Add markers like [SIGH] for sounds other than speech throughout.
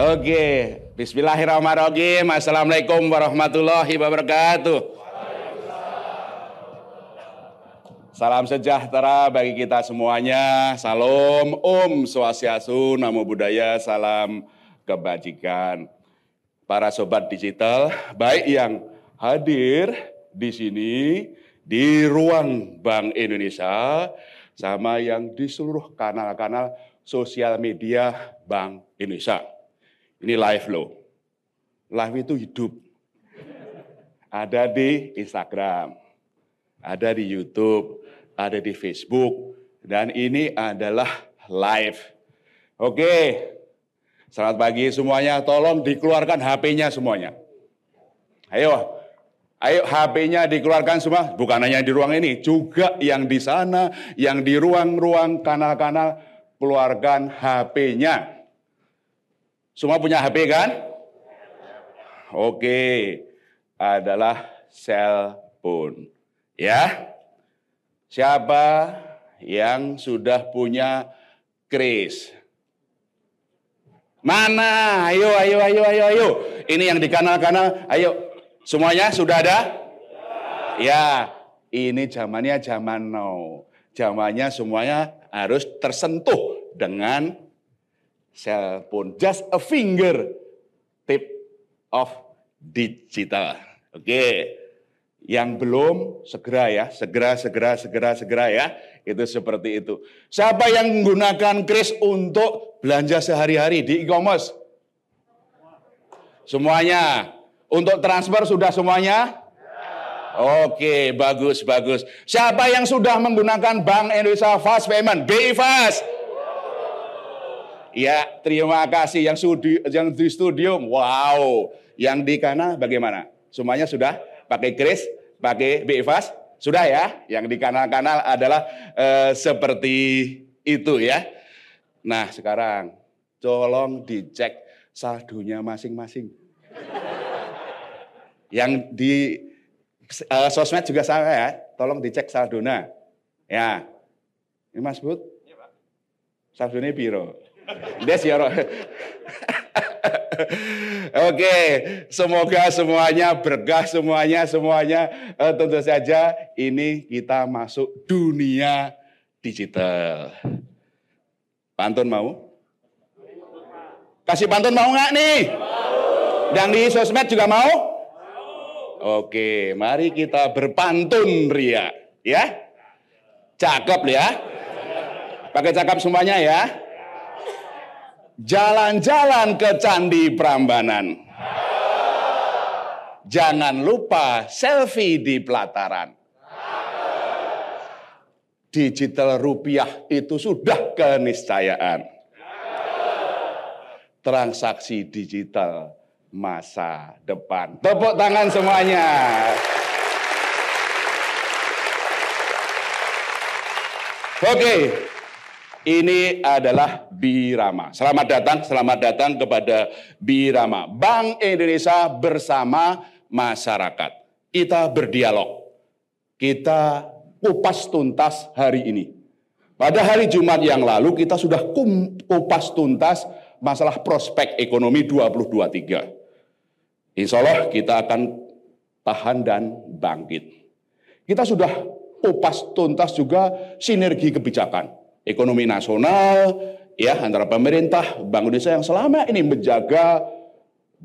Oke, Bismillahirrahmanirrahim. Assalamualaikum warahmatullahi wabarakatuh. Salam sejahtera bagi kita semuanya. Salam Om Swastiastu, Namo Buddhaya, salam kebajikan. Para sobat digital, baik yang hadir di sini di ruang Bank Indonesia sama yang di seluruh kanal-kanal sosial media Bank Indonesia. Ini live loh. Live itu hidup. Ada di Instagram, ada di YouTube, ada di Facebook, dan ini adalah live. Oke, selamat pagi semuanya. Tolong dikeluarkan HP-nya semuanya. Ayo, ayo HP-nya dikeluarkan semua. Bukan hanya di ruang ini, juga yang di sana, yang di ruang-ruang kanal-kanal, keluarkan HP-nya. Semua punya HP kan? Oke, adalah cellphone. Ya, Siapa yang sudah punya kris? Mana? Ayo, ayo, ayo, ayo, ayo. Ini yang di kanal-kanal. Ayo, semuanya sudah ada? Ya, ini zamannya zaman now. Zamannya semuanya harus tersentuh dengan cellphone. Just a finger tip of digital. Oke. Okay. Yang belum segera ya, segera, segera, segera, segera ya. Itu seperti itu. Siapa yang menggunakan kris untuk belanja sehari-hari di e-commerce? Semuanya. Untuk transfer sudah semuanya? Oke, bagus, bagus. Siapa yang sudah menggunakan Bank Indonesia Fast Payment? BI Fast. Ya, terima kasih yang studi, yang di studio. Wow, yang di kana bagaimana? Semuanya sudah pakai kris? pakai BIFAS? Sudah ya, yang di kanal-kanal adalah eh, seperti itu ya. Nah sekarang tolong dicek saldonya masing-masing. yang di uh, sosmed juga sama ya, tolong dicek saldonya. Ya, ini Mas Bud? Iya Pak. Saldonya biro. Des ya Oke, semoga semuanya berkah semuanya semuanya uh, tentu saja ini kita masuk dunia digital. Pantun mau? Kasih pantun mau nggak nih? Yang di sosmed juga mau? Oke, mari kita berpantun Ria, ya. Cakep ya. Pakai cakep semuanya ya jalan-jalan ke Candi Prambanan. Jangan lupa selfie di pelataran. Digital rupiah itu sudah keniscayaan. Transaksi digital masa depan. Tepuk tangan semuanya. Oke, okay. Ini adalah Birama. Selamat datang, selamat datang kepada Birama. Bank Indonesia bersama masyarakat. Kita berdialog. Kita kupas tuntas hari ini. Pada hari Jumat yang lalu kita sudah kupas tuntas masalah prospek ekonomi 2023. Insya Allah kita akan tahan dan bangkit. Kita sudah kupas tuntas juga sinergi kebijakan ekonomi nasional ya antara pemerintah Bank Indonesia yang selama ini menjaga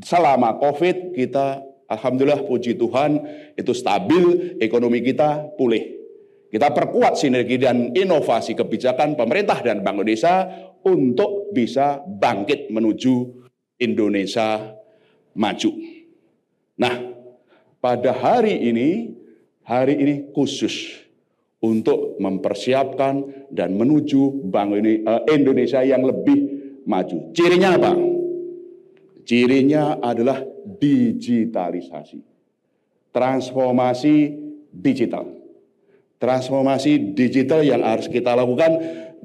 selama Covid kita alhamdulillah puji Tuhan itu stabil ekonomi kita pulih. Kita perkuat sinergi dan inovasi kebijakan pemerintah dan Bank Indonesia untuk bisa bangkit menuju Indonesia maju. Nah, pada hari ini hari ini khusus untuk mempersiapkan dan menuju Bank eh, Indonesia yang lebih maju. Cirinya apa? Cirinya adalah digitalisasi. Transformasi digital. Transformasi digital yang harus kita lakukan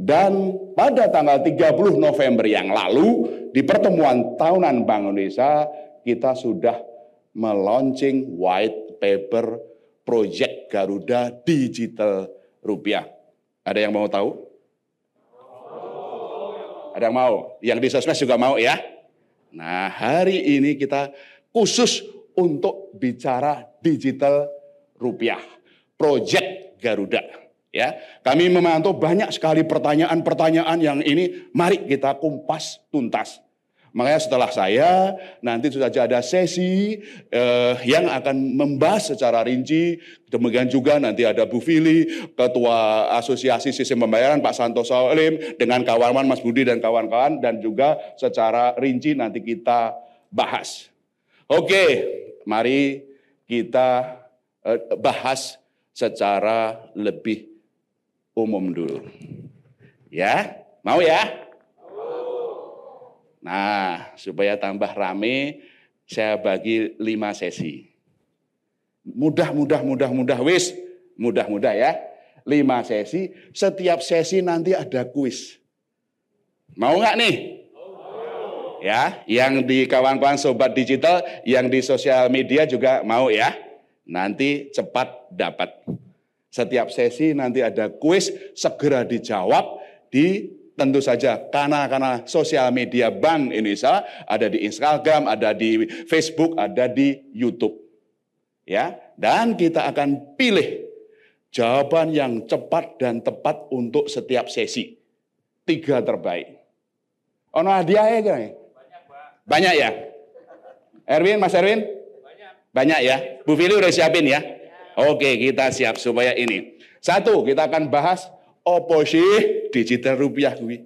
dan pada tanggal 30 November yang lalu di pertemuan tahunan Bank Indonesia kita sudah meluncing white paper proyek Garuda Digital Rupiah. Ada yang mau tahu? Ada yang mau? Yang di sosmed juga mau ya? Nah, hari ini kita khusus untuk bicara digital rupiah, Project Garuda. Ya, kami memantau banyak sekali pertanyaan-pertanyaan yang ini mari kita kumpas tuntas. Makanya setelah saya nanti sudah ada sesi eh, yang akan membahas secara rinci. Demikian juga nanti ada Bu Fili, Ketua Asosiasi Sistem Pembayaran Pak Santoso Olim dengan kawan-kawan Mas Budi dan kawan-kawan dan juga secara rinci nanti kita bahas. Oke, mari kita eh, bahas secara lebih umum dulu. Ya, mau ya? Nah, supaya tambah rame, saya bagi lima sesi. Mudah, mudah, mudah, mudah, wis. Mudah, mudah ya. Lima sesi, setiap sesi nanti ada kuis. Mau nggak nih? Ya, yang di kawan-kawan sobat digital, yang di sosial media juga mau ya. Nanti cepat dapat. Setiap sesi nanti ada kuis, segera dijawab di tentu saja karena karena sosial media Bank Indonesia ada di Instagram, ada di Facebook, ada di YouTube. Ya, dan kita akan pilih jawaban yang cepat dan tepat untuk setiap sesi. Tiga terbaik. Ono hadiah ya, Banyak, Pak. Banyak ya? Erwin, Mas Erwin? Banyak. Banyak ya? Bu Fili udah siapin ya? Oke, kita siap supaya ini. Satu, kita akan bahas apa sih digital rupiah kuwi?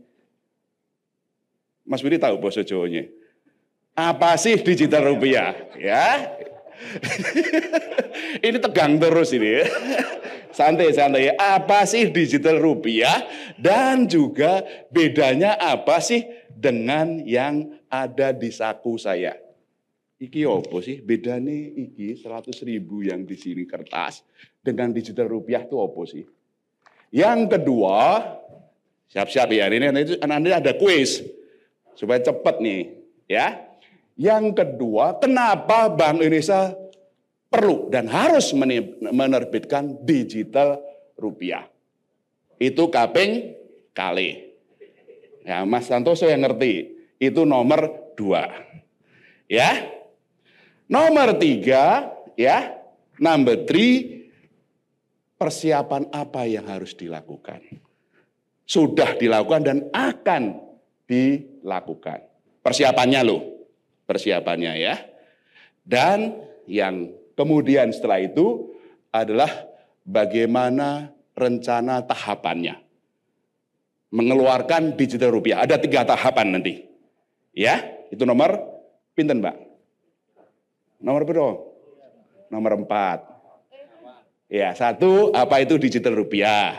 Mas Budi tahu bahasa Jawanya? Apa sih digital rupiah? Ya. [LAUGHS] ini tegang terus ini. Santai-santai. Apa sih digital rupiah? Dan juga bedanya apa sih dengan yang ada di saku saya? Iki apa sih? Bedanya iki 100 ribu yang di sini kertas dengan digital rupiah itu apa sih? Yang kedua, siap-siap ya, ini nanti, nanti ada kuis supaya cepat nih, ya. Yang kedua, kenapa Bank Indonesia perlu dan harus menerbitkan digital rupiah? Itu kaping kali. Ya, Mas Santoso yang ngerti. Itu nomor dua. Ya. Nomor tiga, ya. Number three, persiapan apa yang harus dilakukan. Sudah dilakukan dan akan dilakukan. Persiapannya loh, persiapannya ya. Dan yang kemudian setelah itu adalah bagaimana rencana tahapannya. Mengeluarkan digital rupiah. Ada tiga tahapan nanti. Ya, itu nomor pinten mbak? Nomor berapa? Nomor empat. Ya, satu, apa itu digital rupiah?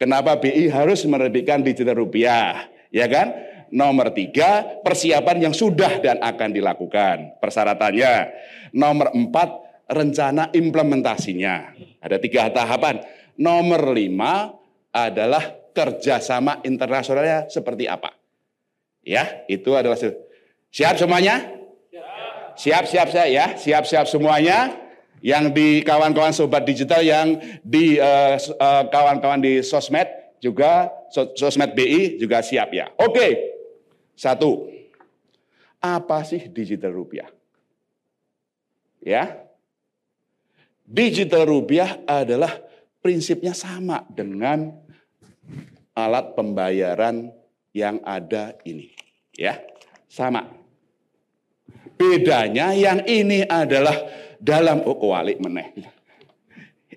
Kenapa BI harus menerbitkan digital rupiah? Ya kan? Nomor tiga, persiapan yang sudah dan akan dilakukan. Persyaratannya. Nomor empat, rencana implementasinya. Ada tiga tahapan. Nomor lima adalah kerjasama internasionalnya seperti apa. Ya, itu adalah siap semuanya. Siap, siap saya ya, siap, siap semuanya yang di kawan-kawan sobat digital yang di uh, uh, kawan-kawan di sosmed juga sosmed BI juga siap ya. Oke. Satu. Apa sih digital rupiah? Ya. Digital rupiah adalah prinsipnya sama dengan alat pembayaran yang ada ini, ya. Sama. Bedanya yang ini adalah dalam oh meneh.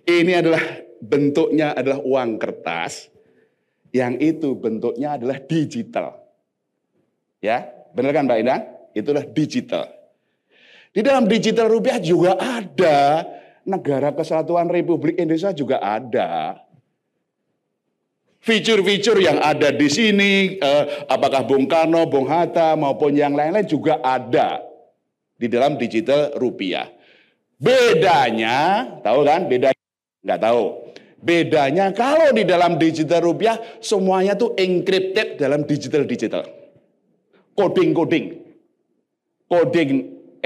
Ini adalah bentuknya adalah uang kertas, yang itu bentuknya adalah digital. Ya, benar kan Mbak Indah? Itulah digital. Di dalam digital rupiah juga ada negara kesatuan Republik Indonesia juga ada. Fitur-fitur yang ada di sini, eh, apakah Bung Karno, Bung Hatta maupun yang lain-lain juga ada di dalam digital rupiah. Bedanya, tahu kan? Bedanya nggak tahu. Bedanya kalau di dalam digital rupiah semuanya tuh encrypted dalam digital digital. Coding-coding. Coding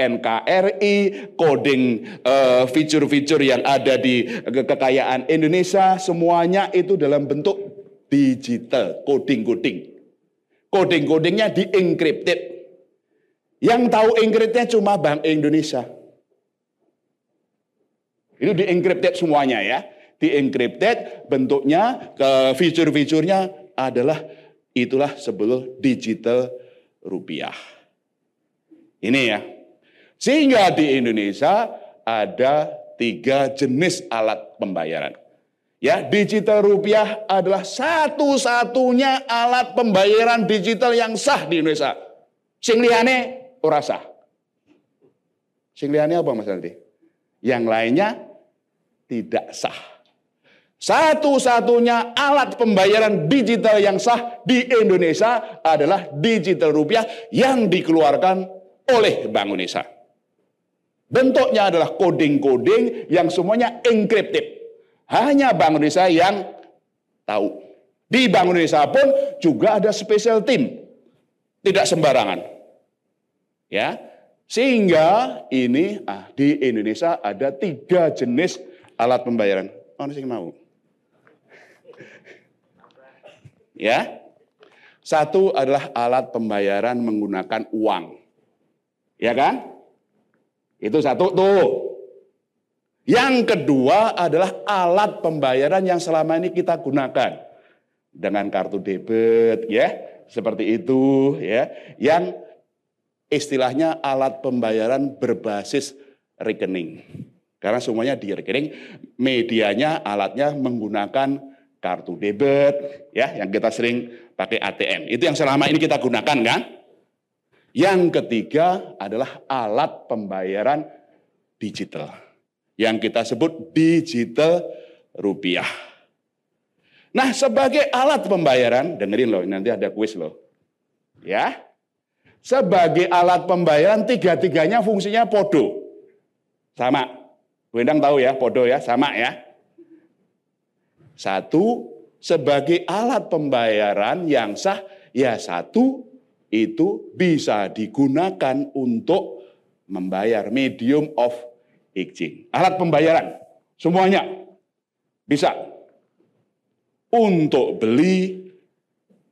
NKRI, coding uh, fitur-fitur yang ada di kekayaan Indonesia, semuanya itu dalam bentuk digital, coding-coding. Coding-codingnya di encrypted. Yang tahu encryptnya cuma Bank Indonesia. Itu di encrypted semuanya ya. Di encrypted bentuknya ke fitur-fiturnya adalah itulah sebelum digital rupiah. Ini ya. Sehingga di Indonesia ada tiga jenis alat pembayaran. Ya, digital rupiah adalah satu-satunya alat pembayaran digital yang sah di Indonesia. Sing liyane ora sah. Sing apa Mas nanti? Yang lainnya tidak sah. Satu-satunya alat pembayaran digital yang sah di Indonesia adalah digital rupiah yang dikeluarkan oleh Bank Indonesia. Bentuknya adalah coding-coding yang semuanya encrypted. Hanya Bank Indonesia yang tahu. Di Bank Indonesia pun juga ada special team. Tidak sembarangan. Ya, sehingga ini ah, di Indonesia ada tiga jenis alat pembayaran. Oh, sih mau. [LAUGHS] ya, satu adalah alat pembayaran menggunakan uang. Ya kan? Itu satu tuh. Yang kedua adalah alat pembayaran yang selama ini kita gunakan dengan kartu debit ya, seperti itu ya. Yang istilahnya alat pembayaran berbasis rekening. Karena semuanya di rekening, medianya alatnya menggunakan kartu debit ya yang kita sering pakai ATM. Itu yang selama ini kita gunakan kan? Yang ketiga adalah alat pembayaran digital. Yang kita sebut digital rupiah. Nah, sebagai alat pembayaran, dengerin loh, nanti ada kuis loh. Ya. Sebagai alat pembayaran, tiga-tiganya fungsinya podo. Sama. Bu Endang tahu ya, podo ya, sama ya. Satu, sebagai alat pembayaran yang sah, ya satu, itu bisa digunakan untuk membayar medium of exchange. Alat pembayaran semuanya bisa untuk beli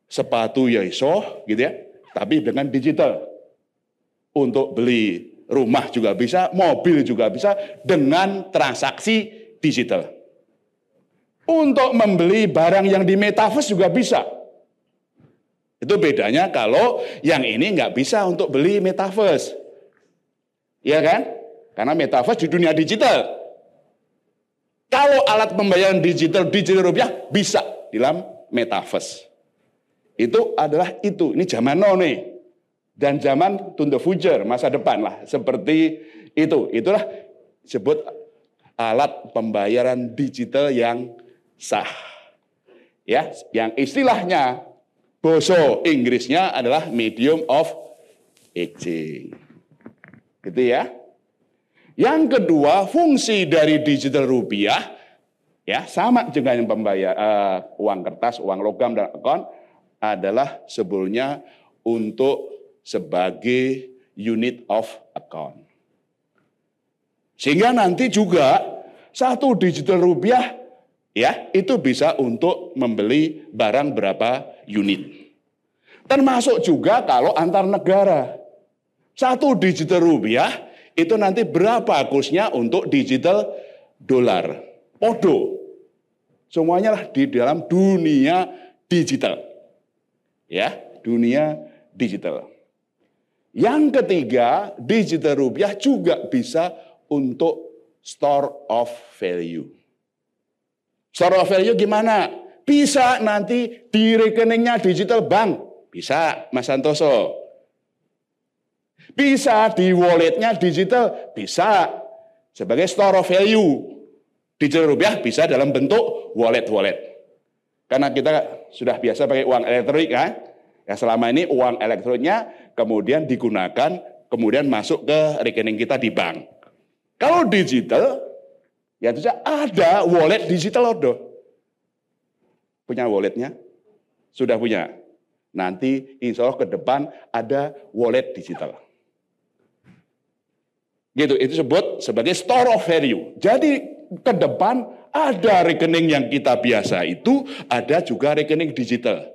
sepatu ya iso gitu ya, tapi dengan digital. Untuk beli rumah juga bisa, mobil juga bisa dengan transaksi digital. Untuk membeli barang yang di metaverse juga bisa itu bedanya kalau yang ini nggak bisa untuk beli metaverse. Iya kan? Karena metaverse di dunia digital. Kalau alat pembayaran digital digital rupiah bisa di dalam metaverse. Itu adalah itu. Ini zaman now nih. Dan zaman to the future, masa depan lah. Seperti itu. Itulah sebut alat pembayaran digital yang sah. Ya, yang istilahnya Boso Inggrisnya adalah medium of exchange. Gitu ya. Yang kedua, fungsi dari digital rupiah ya sama dengan pembayar uh, uang kertas, uang logam dan akun adalah sebetulnya untuk sebagai unit of account. Sehingga nanti juga satu digital rupiah ya itu bisa untuk membeli barang berapa unit. Termasuk juga kalau antar negara. Satu digital rupiah itu nanti berapa kursnya untuk digital dolar. Podo. Semuanya lah di dalam dunia digital. Ya, dunia digital. Yang ketiga, digital rupiah juga bisa untuk store of value. Store of value gimana? Bisa nanti di rekeningnya digital bank. Bisa, Mas Santoso. Bisa di walletnya digital. Bisa. Sebagai store of value. Digital rupiah bisa dalam bentuk wallet-wallet. Karena kita sudah biasa pakai uang elektronik kan. Ya selama ini uang elektroniknya kemudian digunakan, kemudian masuk ke rekening kita di bank. Kalau digital, ya itu ada wallet digital loh. Punya walletnya? Sudah punya. Nanti insya Allah ke depan ada wallet digital. Gitu, itu sebut sebagai store of value. Jadi ke depan ada rekening yang kita biasa itu, ada juga rekening digital.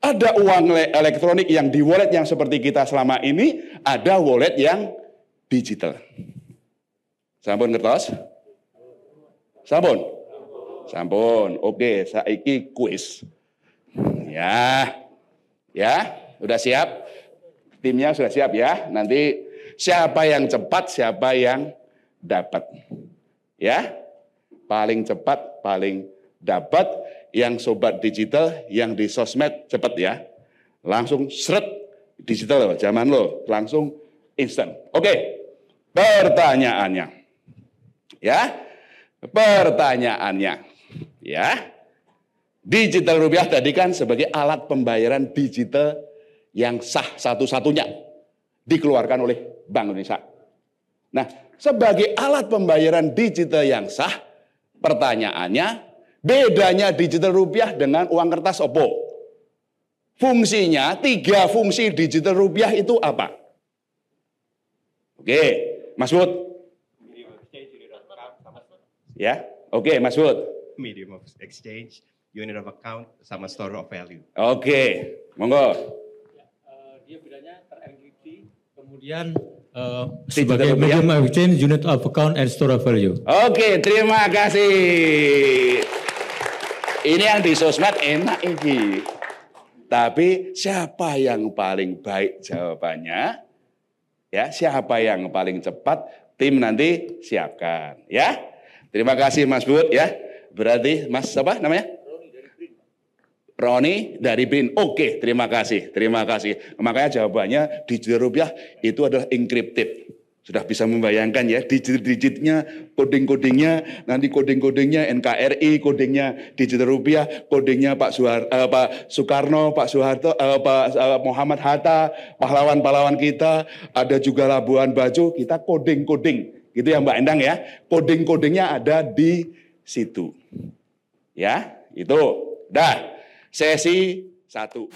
Ada uang elektronik yang di wallet yang seperti kita selama ini, ada wallet yang digital. Sampun ngertos? Sampun? Sampun. Oke, saiki kuis. Ya. Ya, udah siap? Timnya sudah siap ya? Nanti siapa yang cepat, siapa yang dapat. Ya? Paling cepat, paling dapat yang sobat digital, yang di sosmed cepat ya. Langsung seret digital loh, zaman lo, langsung instan. Oke, pertanyaannya. Ya, pertanyaannya. Ya, digital rupiah tadi kan sebagai alat pembayaran digital yang sah satu-satunya dikeluarkan oleh Bank Indonesia. Nah, sebagai alat pembayaran digital yang sah, pertanyaannya Bedanya digital rupiah dengan uang kertas opo? Fungsinya, tiga fungsi digital rupiah itu apa? Oke, Mas Bud. Ya, oke Mas Bud. Medium of exchange, unit of account, sama store of value. Oke, monggo. Ya, uh, dia bedanya terenkripsi, kemudian uh, Digital sebagai rupiah. medium of exchange, unit of account, and store of value. Oke, terima kasih. Ini yang di sosmed enak ini. Tapi siapa yang paling baik jawabannya? Ya, siapa yang paling cepat? Tim nanti siapkan, ya. Terima kasih Mas Bud ya. Berarti Mas apa namanya? Roni dari BIN. Oke, terima kasih. Terima kasih. Makanya jawabannya digital rupiah itu adalah encrypted. Sudah bisa membayangkan ya digit-digitnya, koding-kodingnya, nanti koding-kodingnya NKRI, kodingnya digital rupiah, kodingnya Pak Suhar, eh, Pak Soekarno, Pak Soeharto, eh, Pak eh, Muhammad Hatta, pahlawan-pahlawan kita, ada juga Labuan Bajo, kita koding-koding. Gitu ya Mbak Endang ya. Koding-kodingnya ada di situ. Ya, itu. Dah, sesi satu.